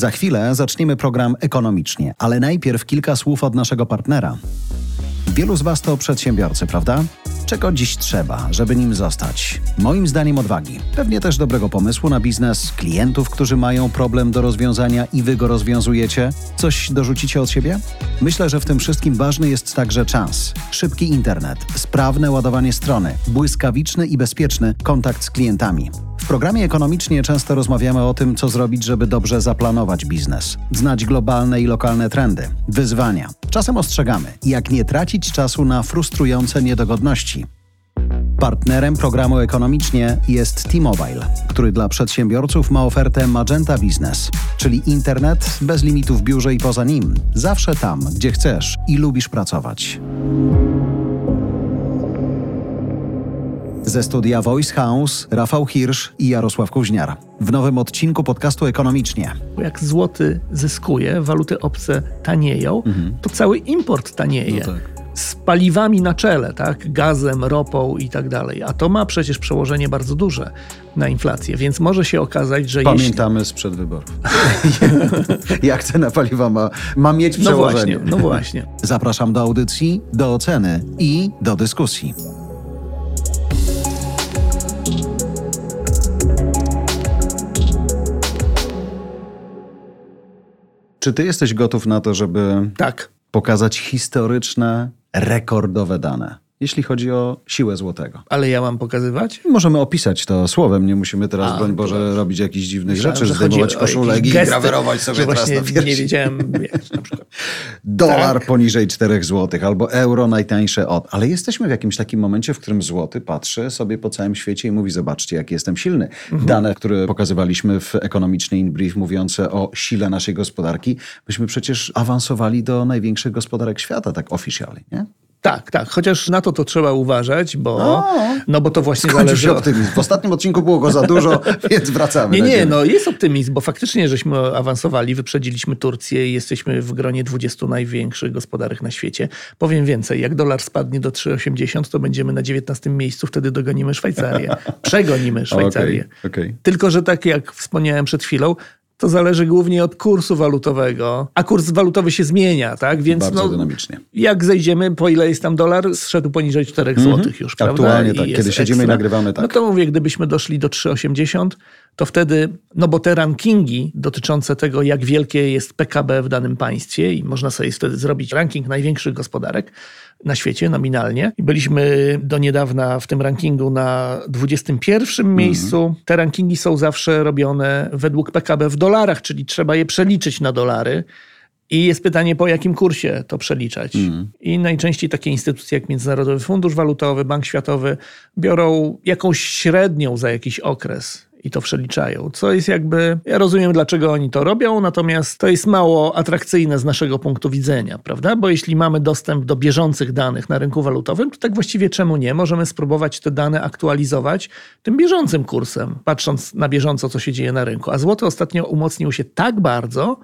Za chwilę zaczniemy program ekonomicznie, ale najpierw kilka słów od naszego partnera. Wielu z Was to przedsiębiorcy, prawda? Czego dziś trzeba, żeby nim zostać? Moim zdaniem odwagi. Pewnie też dobrego pomysłu na biznes, klientów, którzy mają problem do rozwiązania i Wy go rozwiązujecie. Coś dorzucicie od siebie? Myślę, że w tym wszystkim ważny jest także czas. Szybki internet, sprawne ładowanie strony, błyskawiczny i bezpieczny kontakt z klientami. W programie ekonomicznie często rozmawiamy o tym, co zrobić, żeby dobrze zaplanować biznes, znać globalne i lokalne trendy, wyzwania. Czasem ostrzegamy, jak nie tracić czasu na frustrujące niedogodności. Partnerem programu ekonomicznie jest T-Mobile, który dla przedsiębiorców ma ofertę Magenta Business, czyli internet bez limitu w biurze i poza nim, zawsze tam, gdzie chcesz i lubisz pracować. Ze studia Voice House Rafał Hirsch i Jarosław Kuźniar. W nowym odcinku podcastu Ekonomicznie. Jak złoty zyskuje, waluty obce tanieją, to cały import tanieje. No tak. Z paliwami na czele, tak? Gazem, ropą i tak dalej. A to ma przecież przełożenie bardzo duże na inflację, więc może się okazać, że jeśli... Pamiętamy sprzed wyborów. Jak cena paliwa ma, ma mieć No przełożenie. właśnie, no właśnie. Zapraszam do audycji, do oceny i do dyskusji. Czy ty jesteś gotów na to, żeby Tak. pokazać historyczne, rekordowe dane, jeśli chodzi o siłę złotego? Ale ja mam pokazywać? Możemy opisać to słowem, nie musimy teraz, A, broń Boże, dobrze. robić jakichś dziwnych Myślałem, rzeczy, zdejmować koszulek i grawerować sobie teraz na piersi. Nie wiedziałem, wiesz, na przykład. Dolar Tak. poniżej 4 zł albo euro najtańsze od. Ale jesteśmy w jakimś takim momencie, w którym złoty patrzy sobie po całym świecie i mówi: Zobaczcie, jak jestem silny. Mhm. Dane, które pokazywaliśmy w ekonomiczny in brief, mówiące o sile naszej gospodarki, myśmy przecież awansowali do największych gospodarek świata, tak oficjalnie, nie? Tak, tak. Chociaż na to to trzeba uważać, bo, no bo to właśnie zależy się optymizm. W ostatnim odcinku było go za dużo, więc wracamy. Nie, nie, no jest optymizm, bo faktycznie żeśmy awansowali, wyprzedziliśmy Turcję i jesteśmy w gronie 20 największych gospodarek na świecie. Powiem więcej, jak dolar spadnie do 3,80, to będziemy na 19 miejscu, wtedy dogonimy Szwajcarię. Przegonimy Szwajcarię. Okej, okej. Tylko, że tak jak wspomniałem przed chwilą, to zależy głównie od kursu walutowego, a kurs walutowy się zmienia, tak? Więc Bardzo no, dynamicznie. jak zejdziemy, po ile jest tam dolar, zszedł poniżej 4 złotych już, prawda? Aktualnie I tak. Kiedy siedzimy i ekstra. nagrywamy, tak. No to mówię, gdybyśmy doszli do 3,80, to wtedy, no bo te rankingi dotyczące tego, jak wielkie jest PKB w danym państwie i można sobie wtedy zrobić ranking największych gospodarek na świecie nominalnie. I byliśmy do niedawna w tym rankingu na 21 Mhm. miejscu. Te rankingi są zawsze robione według PKB w dolarach, czyli trzeba je przeliczyć na dolary. I jest pytanie, po jakim kursie to przeliczać. I najczęściej takie instytucje jak Międzynarodowy Fundusz Walutowy, Bank Światowy biorą jakąś średnią za jakiś okres i to przeliczają. Co jest jakby. Ja rozumiem, dlaczego oni to robią, natomiast to jest mało atrakcyjne z naszego punktu widzenia, prawda? Bo jeśli mamy dostęp do bieżących danych na rynku walutowym, to tak właściwie czemu nie? Możemy spróbować te dane aktualizować tym bieżącym kursem, patrząc na bieżąco, co się dzieje na rynku. A złoty ostatnio umocnił się tak bardzo,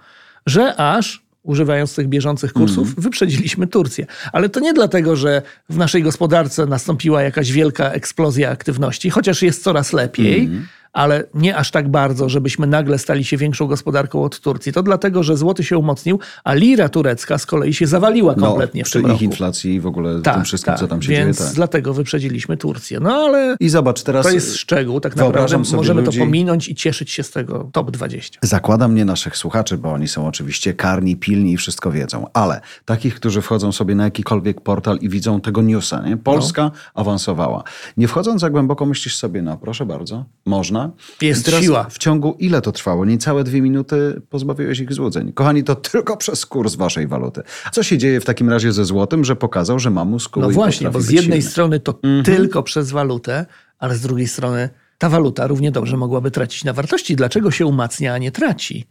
że aż używając tych bieżących kursów, wyprzedziliśmy Turcję. Ale to nie dlatego, że w naszej gospodarce nastąpiła jakaś wielka eksplozja aktywności, chociaż jest coraz lepiej, ale nie aż tak bardzo, żebyśmy nagle stali się większą gospodarką od Turcji. To dlatego, że złoty się umocnił, a lira turecka z kolei się zawaliła kompletnie no, w przy tym ich roku. inflacji i w ogóle tym wszystkim, co tam się więc dzieje. Tak. dlatego wyprzedziliśmy Turcję. No ale I zobacz, teraz to jest szczegół, tak naprawdę możemy ludzi- to pominąć i cieszyć się z tego top 20. Zakładam nie naszych słuchaczy, bo oni są oczywiście karni, pilni i wszystko wiedzą, ale takich, którzy wchodzą sobie na jakikolwiek portal i widzą tego newsa, nie? Polska No. awansowała. Nie wchodząc za głęboko, myślisz sobie, no proszę bardzo, można. Jest teraz siła. W ciągu ile to trwało? Niecałe dwie minuty pozbawiłeś ich złudzeń. Kochani, to tylko przez kurs waszej waluty. Co się dzieje w takim razie ze złotym, że pokazał, że ma muskuły No właśnie, bo z jednej silny? strony to tylko przez walutę, ale z drugiej strony ta waluta równie dobrze mogłaby tracić na wartości. Dlaczego się umacnia, a nie traci?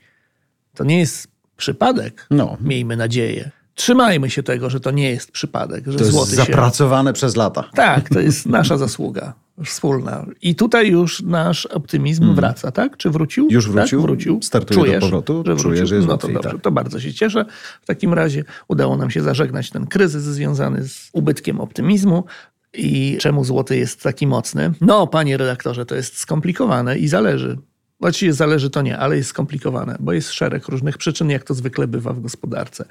To nie jest przypadek, No. miejmy nadzieję. Trzymajmy się tego, że to nie jest przypadek, że To jest złoty się... zapracowane przez lata. Tak, to jest nasza zasługa wspólna. I tutaj już nasz optymizm wraca, tak? Czy wrócił? Już wrócił? Tak, wrócił. Startuje do Czujesz, powrotu? Że Czuję, wrócił? że jest no to dobrze, tak. to bardzo się cieszę. W takim razie udało nam się zażegnać ten kryzys związany z ubytkiem optymizmu. I czemu złoty jest taki mocny? No, panie redaktorze, to jest skomplikowane i zależy. Właściwie zależy to nie, ale jest skomplikowane, bo jest szereg różnych przyczyn, jak to zwykle bywa w gospodarce.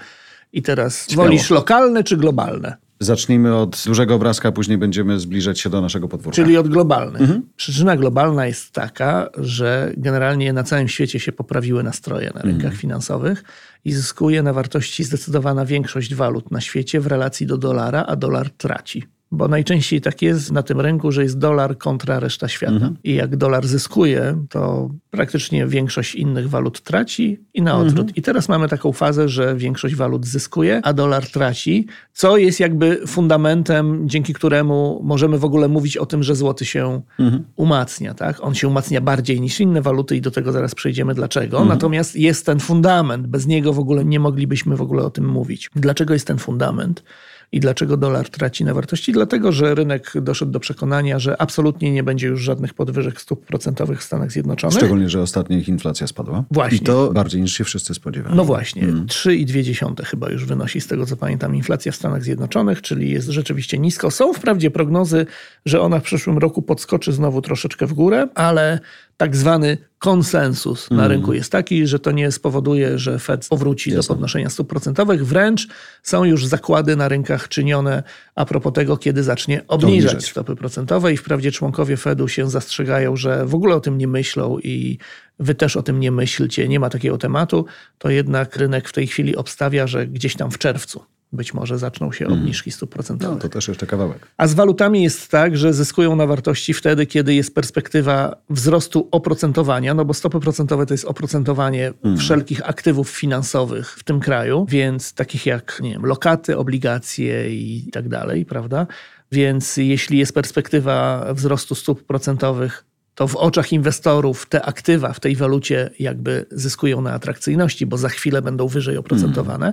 I teraz Śmiało. wolisz lokalne czy globalne? Zacznijmy od dużego obrazka, później będziemy zbliżać się do naszego podwórka. Czyli od globalnych. Przyczyna globalna jest taka, że generalnie na całym świecie się poprawiły nastroje na rynkach finansowych i zyskuje na wartości zdecydowana większość walut na świecie w relacji do dolara, a dolar traci. Bo najczęściej tak jest na tym rynku, że jest dolar kontra reszta świata. I jak dolar zyskuje, to praktycznie większość innych walut traci i na odwrót. I teraz mamy taką fazę, że większość walut zyskuje, a dolar traci, co jest jakby fundamentem, dzięki któremu możemy w ogóle mówić o tym, że złoty się umacnia. Tak? On się umacnia bardziej niż inne waluty i do tego zaraz przejdziemy dlaczego. Natomiast jest ten fundament, bez niego w ogóle nie moglibyśmy w ogóle o tym mówić. Dlaczego jest ten fundament? I dlaczego dolar traci na wartości? Dlatego, że rynek doszedł do przekonania, że absolutnie nie będzie już żadnych podwyżek stóp procentowych w Stanach Zjednoczonych. Szczególnie, że ostatnio ich inflacja spadła. Właśnie. I to bardziej niż się wszyscy spodziewali. No właśnie, 3,2 chyba już wynosi z tego co pamiętam inflacja w Stanach Zjednoczonych, czyli jest rzeczywiście nisko. Są wprawdzie prognozy, że ona w przyszłym roku podskoczy znowu troszeczkę w górę, ale tak zwany konsensus na rynku jest taki, że to nie spowoduje, że Fed powróci do podnoszenia stóp procentowych. Wręcz są już zakłady na rynkach czynione a propos tego, kiedy zacznie obniżać Obniżać. stopy procentowe i wprawdzie członkowie Fedu się zastrzegają, że w ogóle o tym nie myślą i wy też o tym nie myślcie, nie ma takiego tematu, to jednak rynek w tej chwili obstawia, że gdzieś tam w czerwcu być może zaczną się obniżki stóp procentowych. No, to też jeszcze kawałek. A z walutami jest tak, że zyskują na wartości wtedy, kiedy jest perspektywa wzrostu oprocentowania, no bo stopy procentowe to jest oprocentowanie wszelkich aktywów finansowych w tym kraju, więc takich jak nie wiem, lokaty, obligacje i tak dalej, prawda? Więc jeśli jest perspektywa wzrostu stóp procentowych, to w oczach inwestorów te aktywa w tej walucie jakby zyskują na atrakcyjności, bo za chwilę będą wyżej oprocentowane.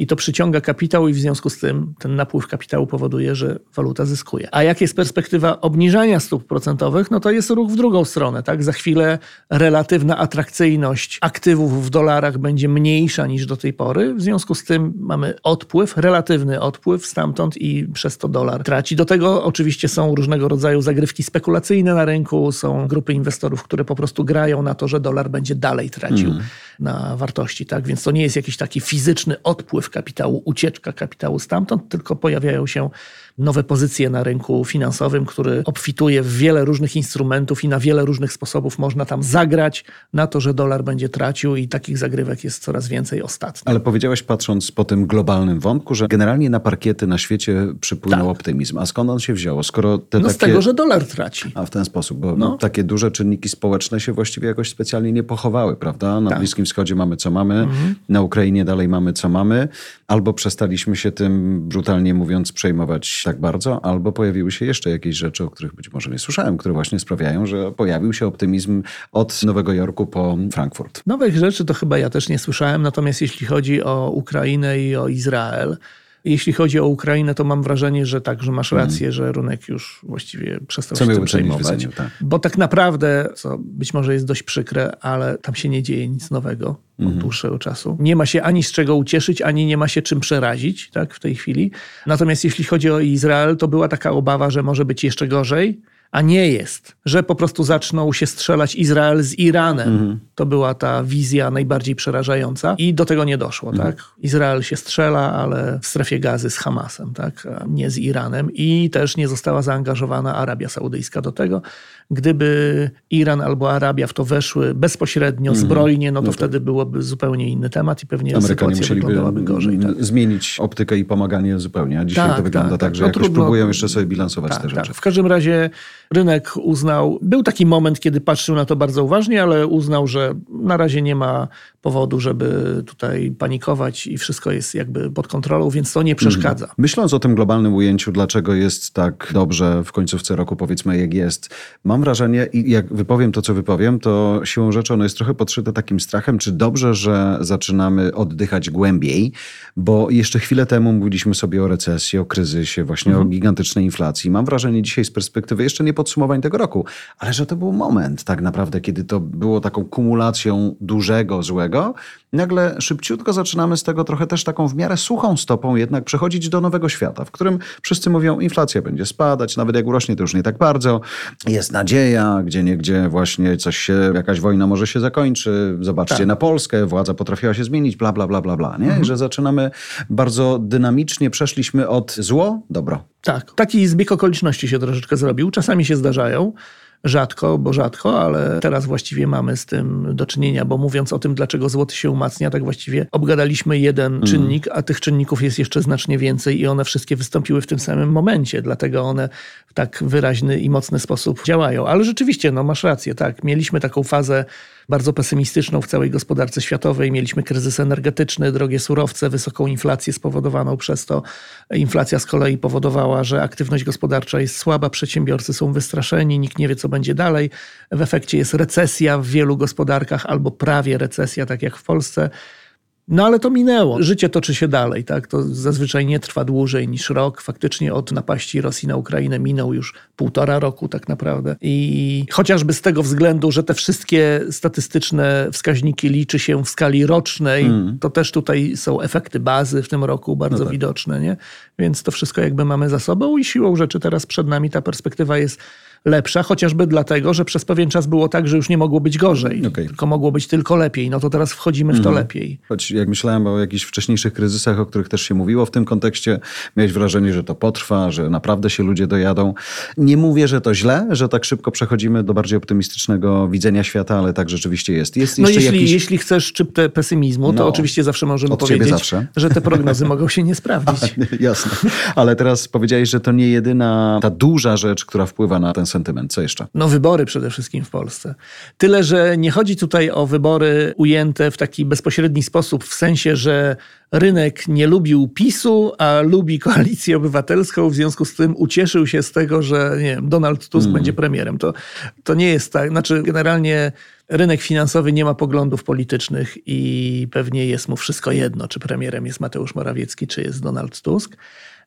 I to przyciąga kapitał, i w związku z tym ten napływ kapitału powoduje, że waluta zyskuje. A jak jest perspektywa obniżania stóp procentowych, no to jest ruch w drugą stronę. Tak? Za chwilę relatywna atrakcyjność aktywów w dolarach będzie mniejsza niż do tej pory. W związku z tym mamy odpływ, relatywny odpływ stamtąd i przez to dolar traci. Do tego oczywiście są różnego rodzaju zagrywki spekulacyjne na rynku, są grupy inwestorów, które po prostu grają na to, że dolar będzie dalej tracił na wartości. Tak? Więc to nie jest jakiś taki fizyczny odpływ kapitału, ucieczka kapitału stamtąd, tylko pojawiają się nowe pozycje na rynku finansowym, który obfituje w wiele różnych instrumentów i na wiele różnych sposobów można tam zagrać na to, że dolar będzie tracił i takich zagrywek jest coraz więcej ostatnio. Ale powiedziałeś, patrząc po tym globalnym wątku, że generalnie na parkiety na świecie przypłynął Tak. optymizm. A skąd on się wziął? Skoro te No takie... z tego, że dolar traci. A w ten sposób, bo No. takie duże czynniki społeczne się właściwie jakoś specjalnie nie pochowały, prawda? Na Tak. Bliskim Wschodzie mamy co mamy, Mhm. na Ukrainie dalej mamy co mamy, albo przestaliśmy się tym, brutalnie mówiąc, przejmować tak bardzo, albo pojawiły się jeszcze jakieś rzeczy, o których być może nie słyszałem, które właśnie sprawiają, że pojawił się optymizm od Nowego Jorku po Frankfurt. Nowych rzeczy to chyba ja też nie słyszałem, natomiast jeśli chodzi o Ukrainę i o Izrael, jeśli chodzi o Ukrainę, to mam wrażenie, że tak, że masz rację, że rynek już właściwie przestał Co się tym przejmować. wycenił, tak. Bo tak naprawdę, co być może jest dość przykre, ale tam się nie dzieje nic nowego od dłuższego czasu. Nie ma się ani z czego ucieszyć, ani nie ma się czym przerazić tak, w tej chwili. Natomiast jeśli chodzi o Izrael, to była taka obawa, że może być jeszcze gorzej. A nie jest, że po prostu zaczną się strzelać Izrael z Iranem. To była ta wizja najbardziej przerażająca i do tego nie doszło. Tak? Izrael się strzela, ale w strefie gazy z Hamasem, tak? a nie z Iranem. I też nie została zaangażowana Arabia Saudyjska do tego. Gdyby Iran albo Arabia w to weszły bezpośrednio, zbrojnie, no to wtedy byłoby zupełnie inny temat i pewnie Amerykanie sytuacja wyglądałaby gorzej. Tak? zmienić optykę i pomaganie zupełnie, a dzisiaj Tak, to wygląda tak, tak, tak. że No jakoś trudno- próbują jeszcze sobie bilansować Tak, te rzeczy. tak. W każdym razie rynek uznał, był taki moment, kiedy patrzył na to bardzo uważnie, ale uznał, że na razie nie ma powodu, żeby tutaj panikować i wszystko jest jakby pod kontrolą, więc to nie przeszkadza. Myśląc o tym globalnym ujęciu, dlaczego jest tak dobrze w końcówce roku, powiedzmy jak jest, mam wrażenie i jak wypowiem to, co wypowiem, to siłą rzeczy ono jest trochę podszyte takim strachem, czy dobrze, że zaczynamy oddychać głębiej, bo jeszcze chwilę temu mówiliśmy sobie o recesji, o kryzysie, właśnie o gigantycznej inflacji. Mam wrażenie dzisiaj z perspektywy jeszcze nie podsumowań tego roku, ale że to był moment tak naprawdę, kiedy to było taką kumulacją dużego złego. Nagle szybciutko zaczynamy z tego trochę też taką w miarę suchą stopą jednak przechodzić do nowego świata, w którym wszyscy mówią, inflacja będzie spadać, nawet jak urośnie, to już nie tak bardzo. Jest nadzieja, gdzie niegdzie właśnie coś się, jakaś wojna może się zakończy. Zobaczcie tak. na Polskę, władza potrafiła się zmienić, bla, bla, bla, bla, bla. Nie? Mhm. Że zaczynamy bardzo dynamicznie, przeszliśmy od zło, dobro. Tak, taki zbieg okoliczności się troszeczkę zrobił. Czasami się zdarzają, rzadko, bo rzadko, ale teraz właściwie mamy z tym do czynienia, bo mówiąc o tym, dlaczego złoty się umacnia, tak właściwie obgadaliśmy jeden mm. czynnik, a tych czynników jest jeszcze znacznie więcej i one wszystkie wystąpiły w tym samym momencie, dlatego one w tak wyraźny i mocny sposób działają. Ale rzeczywiście, no masz rację, tak, mieliśmy taką fazę bardzo pesymistyczną w całej gospodarce światowej. Mieliśmy kryzys energetyczny, drogie surowce, wysoką inflację spowodowaną przez to. Inflacja z kolei powodowała, że aktywność gospodarcza jest słaba, przedsiębiorcy są wystraszeni, nikt nie wie, co będzie dalej. W efekcie jest recesja w wielu gospodarkach albo prawie recesja, tak jak w Polsce. No ale to minęło. Życie toczy się dalej, tak? To zazwyczaj nie trwa dłużej niż rok. Faktycznie od napaści Rosji na Ukrainę minął już półtora roku tak naprawdę. I chociażby z tego względu, że te wszystkie statystyczne wskaźniki liczy się w skali rocznej, mm. to też tutaj są efekty bazy w tym roku bardzo no tak. widoczne, nie? Więc to wszystko jakby mamy za sobą i siłą rzeczy teraz przed nami ta perspektywa jest lepsza, chociażby dlatego, że przez pewien czas było tak, że już nie mogło być gorzej, okay. tylko mogło być tylko lepiej. No to teraz wchodzimy w to mhm. lepiej. Choć jak myślałem o jakichś wcześniejszych kryzysach, o których też się mówiło w tym kontekście, miałeś wrażenie, że to potrwa, że naprawdę się ludzie dojadą. Nie mówię, że to źle, że tak szybko przechodzimy do bardziej optymistycznego widzenia świata, ale tak rzeczywiście jest. jest no jeśli, jakiś... jeśli chcesz szczyptę pesymizmu, to no, oczywiście zawsze możemy powiedzieć, zawsze. że te prognozy mogą się nie sprawdzić. Jasne. Ale teraz powiedziałeś, że to nie jedyna ta duża rzecz, która wpływa na ten sentyment. Co jeszcze? No wybory przede wszystkim w Polsce. Tyle, że nie chodzi tutaj o wybory ujęte w taki bezpośredni sposób, w sensie, że rynek nie lubił PiSu, a lubi koalicję obywatelską, w związku z tym ucieszył się z tego, że nie wiem, Donald Tusk mm. będzie premierem. To, to nie jest tak. Znaczy generalnie rynek finansowy nie ma poglądów politycznych i pewnie jest mu wszystko jedno, czy premierem jest Mateusz Morawiecki, czy jest Donald Tusk.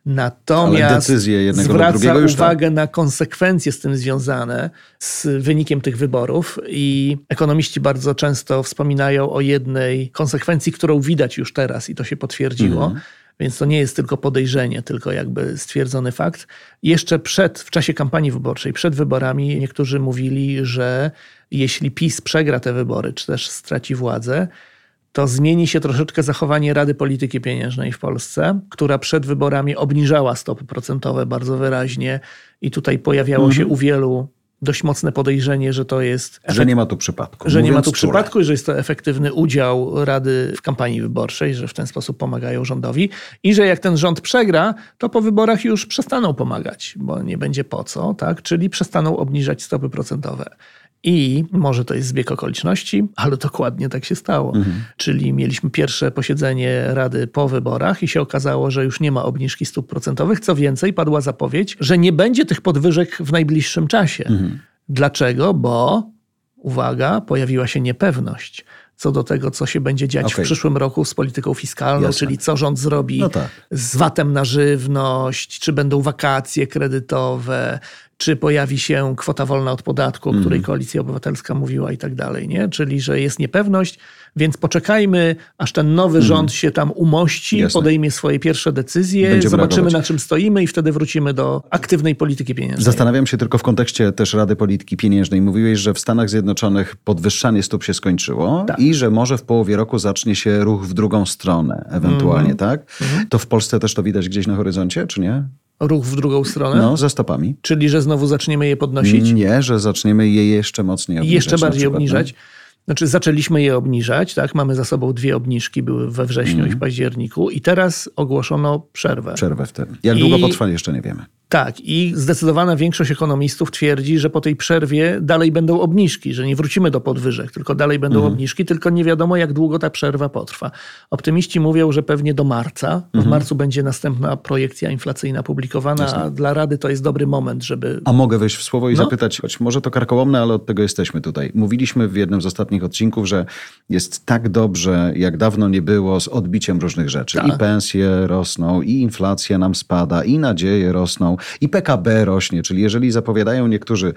Natomiast zwraca uwagę na konsekwencje z tym związane, z wynikiem tych wyborów i ekonomiści bardzo często wspominają o jednej konsekwencji, którą widać już teraz i to się potwierdziło. Mhm. Więc to nie jest tylko podejrzenie, tylko jakby stwierdzony fakt. Jeszcze przed, w czasie kampanii wyborczej, przed wyborami, niektórzy mówili, że jeśli PiS przegra te wybory, czy też straci władzę, to zmieni się troszeczkę zachowanie Rady Polityki Pieniężnej w Polsce, która przed wyborami obniżała stopy procentowe bardzo wyraźnie i tutaj pojawiało mhm. się u wielu dość mocne podejrzenie, że to jest. Efekt... Że nie ma tu przypadku. Że nie ma tu przypadku i że jest to efektywny udział Rady w kampanii wyborczej, że w ten sposób pomagają rządowi i że jak ten rząd przegra, to po wyborach już przestaną pomagać, bo nie będzie po co, tak? Czyli przestaną obniżać stopy procentowe. I może to jest zbieg okoliczności, ale dokładnie tak się stało. Mhm. Czyli mieliśmy pierwsze posiedzenie Rady po wyborach i się okazało, że już nie ma obniżki stóp procentowych. Co więcej, padła zapowiedź, że nie będzie tych podwyżek w najbliższym czasie. Mhm. Dlaczego? Bo, uwaga, pojawiła się niepewność co do tego, co się będzie dziać okay. w przyszłym roku z polityką fiskalną, Jasne. czyli co rząd zrobi no tak. z VAT-em na żywność, czy będą wakacje kredytowe, czy pojawi się kwota wolna od podatku, o której mm. Koalicja Obywatelska mówiła i tak dalej, nie? Czyli, że jest niepewność, więc poczekajmy, aż ten nowy mm. rząd się tam umości, Jasne. podejmie swoje pierwsze decyzje, Będziemy zobaczymy reagować. na czym stoimy i wtedy wrócimy do aktywnej polityki pieniężnej. Zastanawiam się tylko w kontekście też Rady Polityki Pieniężnej. Mówiłeś, że w Stanach Zjednoczonych podwyższanie stóp się skończyło tak. i że może w połowie roku zacznie się ruch w drugą stronę ewentualnie, mm. tak? Mm. To w Polsce też to widać gdzieś na horyzoncie, czy nie? Ruch w drugą stronę? No, ze stopami. Czyli, że znowu zaczniemy je podnosić? Nie, że zaczniemy je jeszcze mocniej obniżać. Jeszcze bardziej przykład, obniżać. No? Znaczy, zaczęliśmy je obniżać, tak? Mamy za sobą dwie obniżki, były we wrześniu mm. i w październiku, i teraz ogłoszono przerwę. Przerwę wtedy. Jak I... długo potrwa, jeszcze nie wiemy. Tak, i zdecydowana większość ekonomistów twierdzi, że po tej przerwie dalej będą obniżki, że nie wrócimy do podwyżek, tylko dalej będą mhm. obniżki, tylko nie wiadomo, jak długo ta przerwa potrwa. Optymiści mówią, że pewnie do marca. Mhm. W marcu będzie następna projekcja inflacyjna publikowana, Jasne. a dla Rady to jest dobry moment, żeby. A mogę wejść w słowo i no? zapytać, choć może to karkołomne, ale od tego jesteśmy tutaj. Mówiliśmy w jednym z ostatnich odcinków, że jest tak dobrze, jak dawno nie było, z odbiciem różnych rzeczy. Tak. I pensje rosną, i inflacja nam spada, i nadzieje rosną. I PKB rośnie, czyli jeżeli zapowiadają niektórzy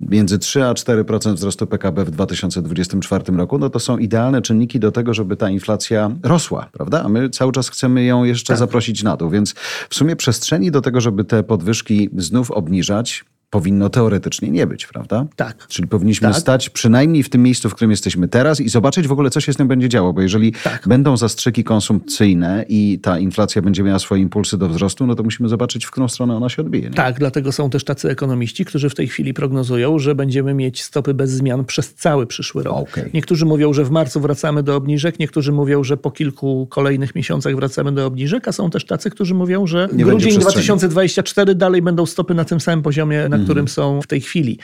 między 3 a 4% wzrostu PKB w 2024 roku, no to są idealne czynniki do tego, żeby ta inflacja rosła, prawda? A my cały czas chcemy ją jeszcze tak. zaprosić na dół, więc w sumie przestrzeni do tego, żeby te podwyżki znów obniżać, powinno teoretycznie nie być, prawda? Tak. Czyli powinniśmy tak. stać przynajmniej w tym miejscu, w którym jesteśmy teraz i zobaczyć w ogóle, co się z tym będzie działo, bo jeżeli tak. będą zastrzyki konsumpcyjne i ta inflacja będzie miała swoje impulsy do wzrostu, no to musimy zobaczyć, w którą stronę ona się odbije. Nie? Tak, dlatego są też tacy ekonomiści, którzy w tej chwili prognozują, że będziemy mieć stopy bez zmian przez cały przyszły rok. Okay. Niektórzy mówią, że w marcu wracamy do obniżek, niektórzy mówią, że po kilku kolejnych miesiącach wracamy do obniżek, a są też tacy, którzy mówią, że nie grudzień 2024 dalej będą stopy na tym samym poziomie, na którym są w tej chwili.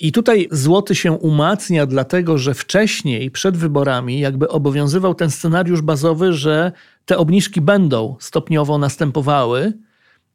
I tutaj złoty się umacnia, dlatego że wcześniej, przed wyborami, jakby obowiązywał ten scenariusz bazowy, że te obniżki będą stopniowo następowały,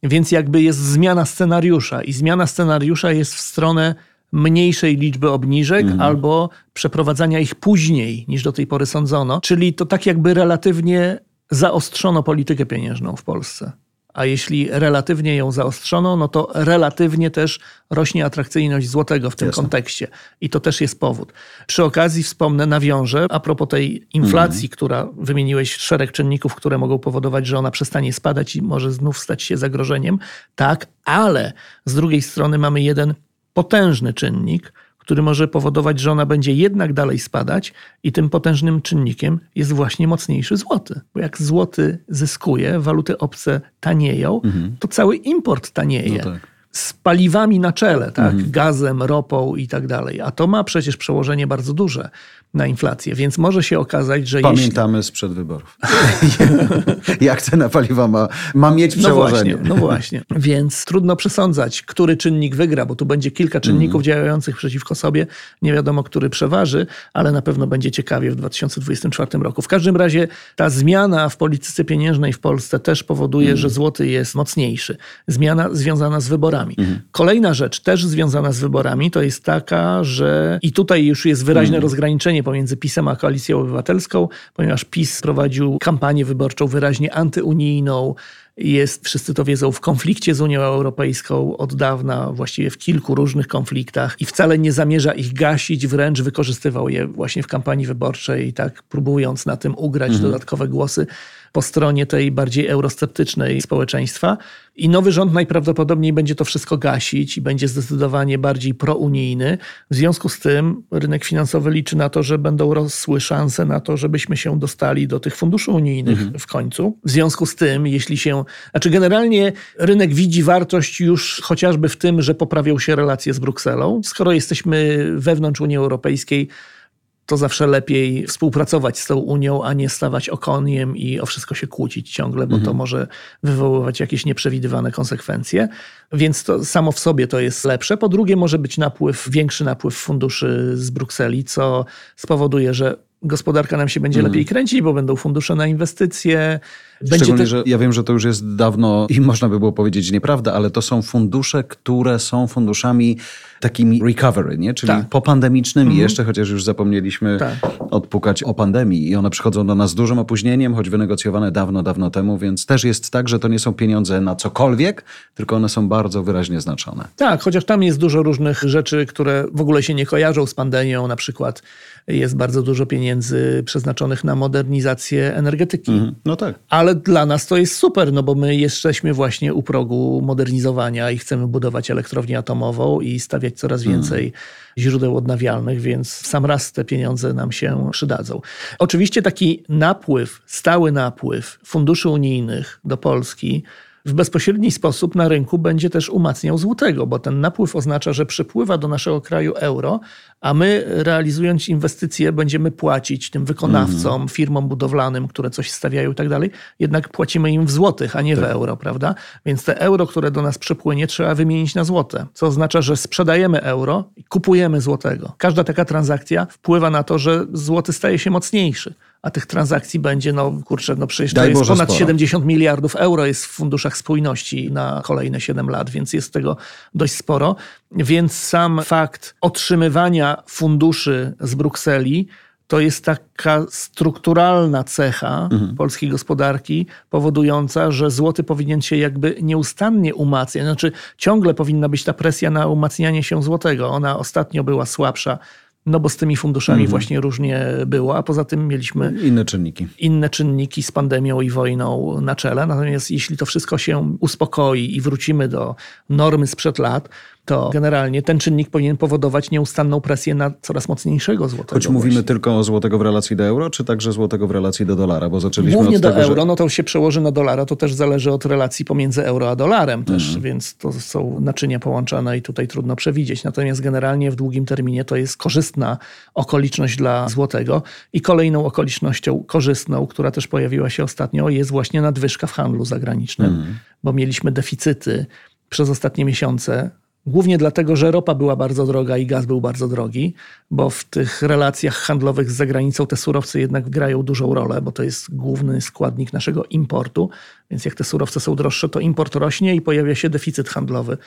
więc jakby jest zmiana scenariusza i zmiana scenariusza jest w stronę mniejszej liczby obniżek mhm. albo przeprowadzania ich później niż do tej pory sądzono. Czyli to tak jakby relatywnie zaostrzono politykę pieniężną w Polsce a jeśli relatywnie ją zaostrzono, no to relatywnie też rośnie atrakcyjność złotego w tym Jasne. kontekście. I to też jest powód. Przy okazji wspomnę, nawiążę, a propos tej inflacji, mm. która wymieniłeś szereg czynników, które mogą powodować, że ona przestanie spadać i może znów stać się zagrożeniem. Tak, ale z drugiej strony mamy jeden potężny czynnik, który może powodować, że ona będzie jednak dalej spadać, i tym potężnym czynnikiem jest właśnie mocniejszy złoty. Bo jak złoty zyskuje, waluty obce tanieją, mhm. to cały import tanieje. No tak z paliwami na czele, tak? Mhm. gazem, ropą i tak dalej. A to ma przecież przełożenie bardzo duże na inflację, więc może się okazać, że Pamiętamy jeśli... sprzed wyborów. Jak cena paliwa ma, ma mieć przełożenie. No właśnie, no właśnie, więc trudno przesądzać, który czynnik wygra, bo tu będzie kilka czynników mm. działających przeciwko sobie. Nie wiadomo, który przeważy, ale na pewno będzie ciekawie w 2024 roku. W każdym razie ta zmiana w polityce pieniężnej w Polsce też powoduje, mm. że złoty jest mocniejszy. Zmiana związana z wyborami. Mm. Kolejna rzecz też związana z wyborami to jest taka, że i tutaj już jest wyraźne mm. rozgraniczenie pomiędzy PiSem a Koalicją Obywatelską, ponieważ PiS prowadził kampanię wyborczą wyraźnie antyunijną, jest, wszyscy to wiedzą, w konflikcie z Unią Europejską od dawna, właściwie w kilku różnych konfliktach i wcale nie zamierza ich gasić, wręcz wykorzystywał je właśnie w kampanii wyborczej, tak próbując na tym ugrać mhm. dodatkowe głosy po stronie tej bardziej eurosceptycznej społeczeństwa. I nowy rząd najprawdopodobniej będzie to wszystko gasić i będzie zdecydowanie bardziej prounijny. W związku z tym rynek finansowy liczy na to, że będą rosły szanse na to, żebyśmy się dostali do tych funduszy unijnych mhm. w końcu. W związku z tym, jeśli się. Znaczy, generalnie rynek widzi wartość już chociażby w tym, że poprawią się relacje z Brukselą. Skoro jesteśmy wewnątrz Unii Europejskiej, to zawsze lepiej współpracować z tą Unią, a nie stawać okoniem i o wszystko się kłócić ciągle, bo mhm. to może wywoływać jakieś nieprzewidywane konsekwencje. Więc to samo w sobie to jest lepsze. Po drugie, może być napływ, większy napływ funduszy z Brukseli, co spowoduje, że gospodarka nam się będzie mhm. lepiej kręcić, bo będą fundusze na inwestycje. Będzie Szczególnie, te... że ja wiem, że to już jest dawno i można by było powiedzieć nieprawda, ale to są fundusze, które są funduszami takimi recovery, nie? czyli tak. popandemicznymi mhm. jeszcze, chociaż już zapomnieliśmy tak. odpukać o pandemii i one przychodzą do nas z dużym opóźnieniem, choć wynegocjowane dawno, dawno temu, więc też jest tak, że to nie są pieniądze na cokolwiek, tylko one są bardzo wyraźnie znaczone. Tak, chociaż tam jest dużo różnych rzeczy, które w ogóle się nie kojarzą z pandemią, na przykład jest bardzo dużo pieniędzy przeznaczonych na modernizację energetyki. Mhm. No tak. Ale dla nas to jest super, no bo my jesteśmy właśnie u progu modernizowania i chcemy budować elektrownię atomową i stawiać coraz mhm. więcej mhm. źródeł odnawialnych, więc sam raz te pieniądze nam się przydadzą. Oczywiście taki napływ, stały napływ funduszy unijnych do Polski w bezpośredni sposób na rynku będzie też umacniał złotego, bo ten napływ oznacza, że przypływa do naszego kraju euro, a my realizując inwestycje będziemy płacić tym wykonawcom, mm. firmom budowlanym, które coś stawiają i tak dalej, jednak płacimy im w złotych, a nie tak. w euro, prawda? Więc te euro, które do nas przypłynie, trzeba wymienić na złote, co oznacza, że sprzedajemy euro i kupujemy złotego. Każda taka transakcja wpływa na to, że złoty staje się mocniejszy a tych transakcji będzie, no kurczę, no przecież Daj to jest Boże ponad sporo. 70 miliardów euro jest w funduszach spójności na kolejne 7 lat, więc jest tego dość sporo. Więc sam fakt otrzymywania funduszy z Brukseli to jest taka strukturalna cecha mhm. polskiej gospodarki, powodująca, że złoty powinien się jakby nieustannie umacniać. Znaczy, ciągle powinna być ta presja na umacnianie się złotego. Ona ostatnio była słabsza no bo z tymi funduszami mhm. właśnie różnie było, a poza tym mieliśmy inne czynniki. Inne czynniki z pandemią i wojną na czele. Natomiast jeśli to wszystko się uspokoi i wrócimy do normy sprzed lat, to generalnie ten czynnik powinien powodować nieustanną presję na coraz mocniejszego złotego. Choć mówimy właśnie. tylko o złotego w relacji do euro, czy także złotego w relacji do dolara? Bo zaczęliśmy Głównie od do tego, euro, że... no to się przełoży na dolara, to też zależy od relacji pomiędzy euro a dolarem też, mhm. więc to są naczynia połączone i tutaj trudno przewidzieć. Natomiast generalnie w długim terminie to jest korzystna okoliczność dla złotego i kolejną okolicznością korzystną, która też pojawiła się ostatnio, jest właśnie nadwyżka w handlu zagranicznym, mhm. bo mieliśmy deficyty przez ostatnie miesiące Głównie dlatego, że ropa była bardzo droga i gaz był bardzo drogi, bo w tych relacjach handlowych z zagranicą te surowce jednak grają dużą rolę, bo to jest główny składnik naszego importu. Więc jak te surowce są droższe, to import rośnie i pojawia się deficyt handlowy.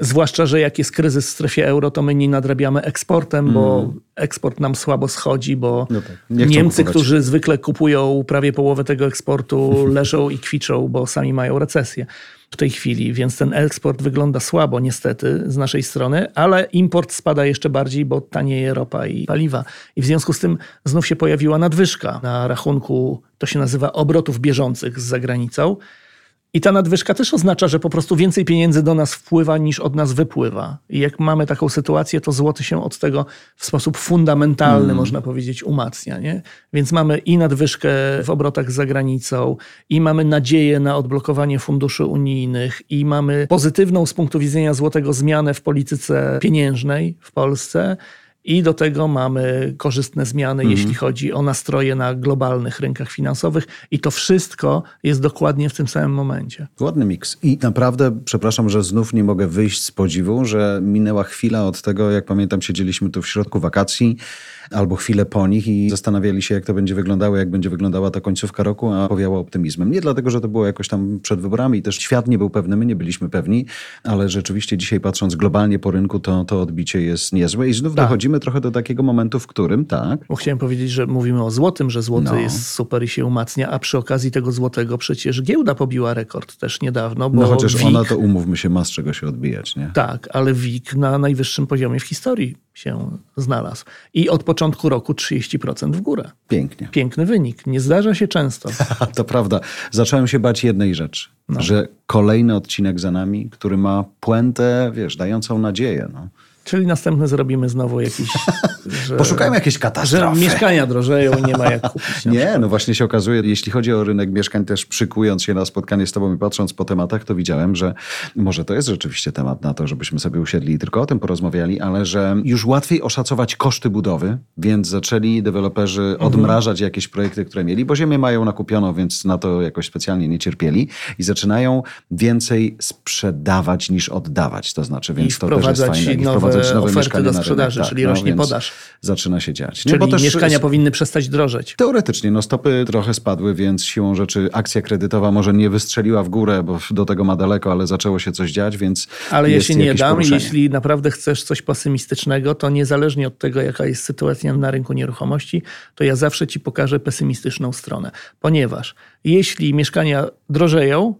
Zwłaszcza, że jak jest kryzys w strefie euro, to my nie nadrabiamy eksportem, bo mm. eksport nam słabo schodzi, bo no tak. Niemcy, kupować. którzy zwykle kupują prawie połowę tego eksportu, leżą i kwiczą, bo sami mają recesję w tej chwili, więc ten eksport wygląda słabo niestety z naszej strony, ale import spada jeszcze bardziej, bo tanieje ropa i paliwa. I w związku z tym znów się pojawiła nadwyżka na rachunku, to się nazywa obrotów bieżących z zagranicą. I ta nadwyżka też oznacza, że po prostu więcej pieniędzy do nas wpływa niż od nas wypływa. I jak mamy taką sytuację, to złoty się od tego w sposób fundamentalny, mm. można powiedzieć, umacnia. Nie? Więc mamy i nadwyżkę w obrotach z zagranicą, i mamy nadzieję na odblokowanie funduszy unijnych, i mamy pozytywną z punktu widzenia złotego zmianę w polityce pieniężnej w Polsce. I do tego mamy korzystne zmiany, mhm. jeśli chodzi o nastroje na globalnych rynkach finansowych, i to wszystko jest dokładnie w tym samym momencie. Ładny miks. I naprawdę, przepraszam, że znów nie mogę wyjść z podziwu, że minęła chwila od tego, jak pamiętam, siedzieliśmy tu w środku wakacji albo chwilę po nich i zastanawiali się, jak to będzie wyglądało, jak będzie wyglądała ta końcówka roku, a powiało optymizmem. Nie dlatego, że to było jakoś tam przed wyborami i też świat nie był pewny, my nie byliśmy pewni, ale rzeczywiście dzisiaj patrząc globalnie po rynku, to, to odbicie jest niezłe i znów tak. dochodzimy trochę do takiego momentu, w którym, tak. Bo chciałem powiedzieć, że mówimy o złotym, że złoty no. jest super i się umacnia, a przy okazji tego złotego przecież giełda pobiła rekord też niedawno. No chociaż WIG... ona to umówmy się, ma z czego się odbijać, nie? Tak, ale WIG na najwyższym poziomie w historii się znalazł. I od początku roku 30% w górę. Pięknie. Piękny wynik. Nie zdarza się często. to prawda. Zacząłem się bać jednej rzeczy. No. Że kolejny odcinek za nami, który ma puentę, wiesz, dającą nadzieję. No. Czyli następny zrobimy znowu jakiś... Że, Poszukajmy jakiejś katastrofy. Że mieszkania drożeją i nie ma jak kupić. nie, no właśnie się okazuje, jeśli chodzi o rynek mieszkań, też przykując się na spotkanie z tobą i patrząc po tematach, to widziałem, że może to jest rzeczywiście temat na to, żebyśmy sobie usiedli i tylko o tym porozmawiali, ale że już łatwiej oszacować koszty budowy, więc zaczęli deweloperzy mhm. odmrażać jakieś projekty, które mieli, bo ziemię mają nakupioną, więc na to jakoś specjalnie nie cierpieli i zaczynają więcej sprzedawać niż oddawać. To znaczy, więc to też jest fajne. I nowe nowe oferty do sprzedaży, tak, czyli no, rośnie podaż. Zaczyna się dziać. Nie? Czyli też mieszkania powinny przestać drożeć. Teoretycznie, no stopy trochę spadły, więc siłą rzeczy akcja kredytowa może nie wystrzeliła w górę, bo do tego ma daleko, ale zaczęło się coś dziać, więc Ale ja się nie dam. Poruszenie. Jeśli naprawdę chcesz coś pesymistycznego, to niezależnie od tego, jaka jest sytuacja na rynku nieruchomości, to ja zawsze ci pokażę pesymistyczną stronę. Ponieważ jeśli mieszkania drożeją,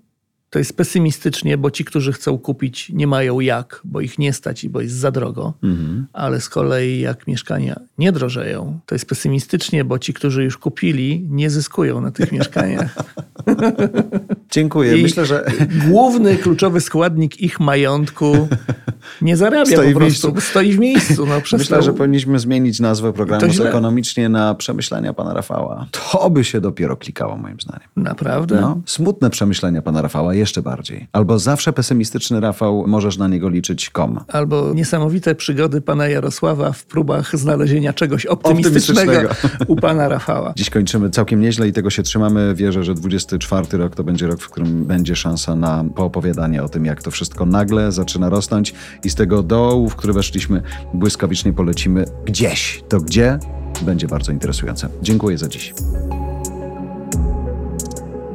to jest pesymistycznie, bo ci, którzy chcą kupić, nie mają jak, bo ich nie stać i bo jest za drogo. Mhm. Ale z kolei jak mieszkania nie drożeją, to jest pesymistycznie, bo ci, którzy już kupili, nie zyskują na tych mieszkaniach. Dziękuję. I Myślę, że. Główny, kluczowy składnik ich majątku nie zarabia stoi po prostu. W stoi w miejscu. No, Myślę, że powinniśmy zmienić nazwę programu ekonomicznie na przemyślenia pana Rafała. To by się dopiero klikało, moim zdaniem. Naprawdę? No, smutne przemyślenia pana Rafała jeszcze bardziej. Albo zawsze pesymistyczny Rafał, możesz na niego liczyć kom. Albo niesamowite przygody pana Jarosława w próbach znalezienia czegoś optymistycznego, optymistycznego. u pana Rafała. Dziś kończymy całkiem nieźle i tego się trzymamy. Wierzę, że 24 rok to będzie rok, w którym będzie szansa na poopowiadanie o tym, jak to wszystko nagle zaczyna rosnąć i z tego dołu, w który weszliśmy, błyskawicznie polecimy gdzieś. To gdzie? Będzie bardzo interesujące. Dziękuję za dziś.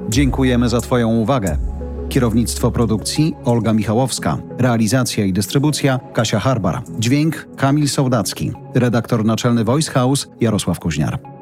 Dziękujemy za Twoją uwagę. Kierownictwo produkcji Olga Michałowska. Realizacja i dystrybucja Kasia Harbar. Dźwięk Kamil Sołdacki. Redaktor naczelny Voice House Jarosław Kuźniar.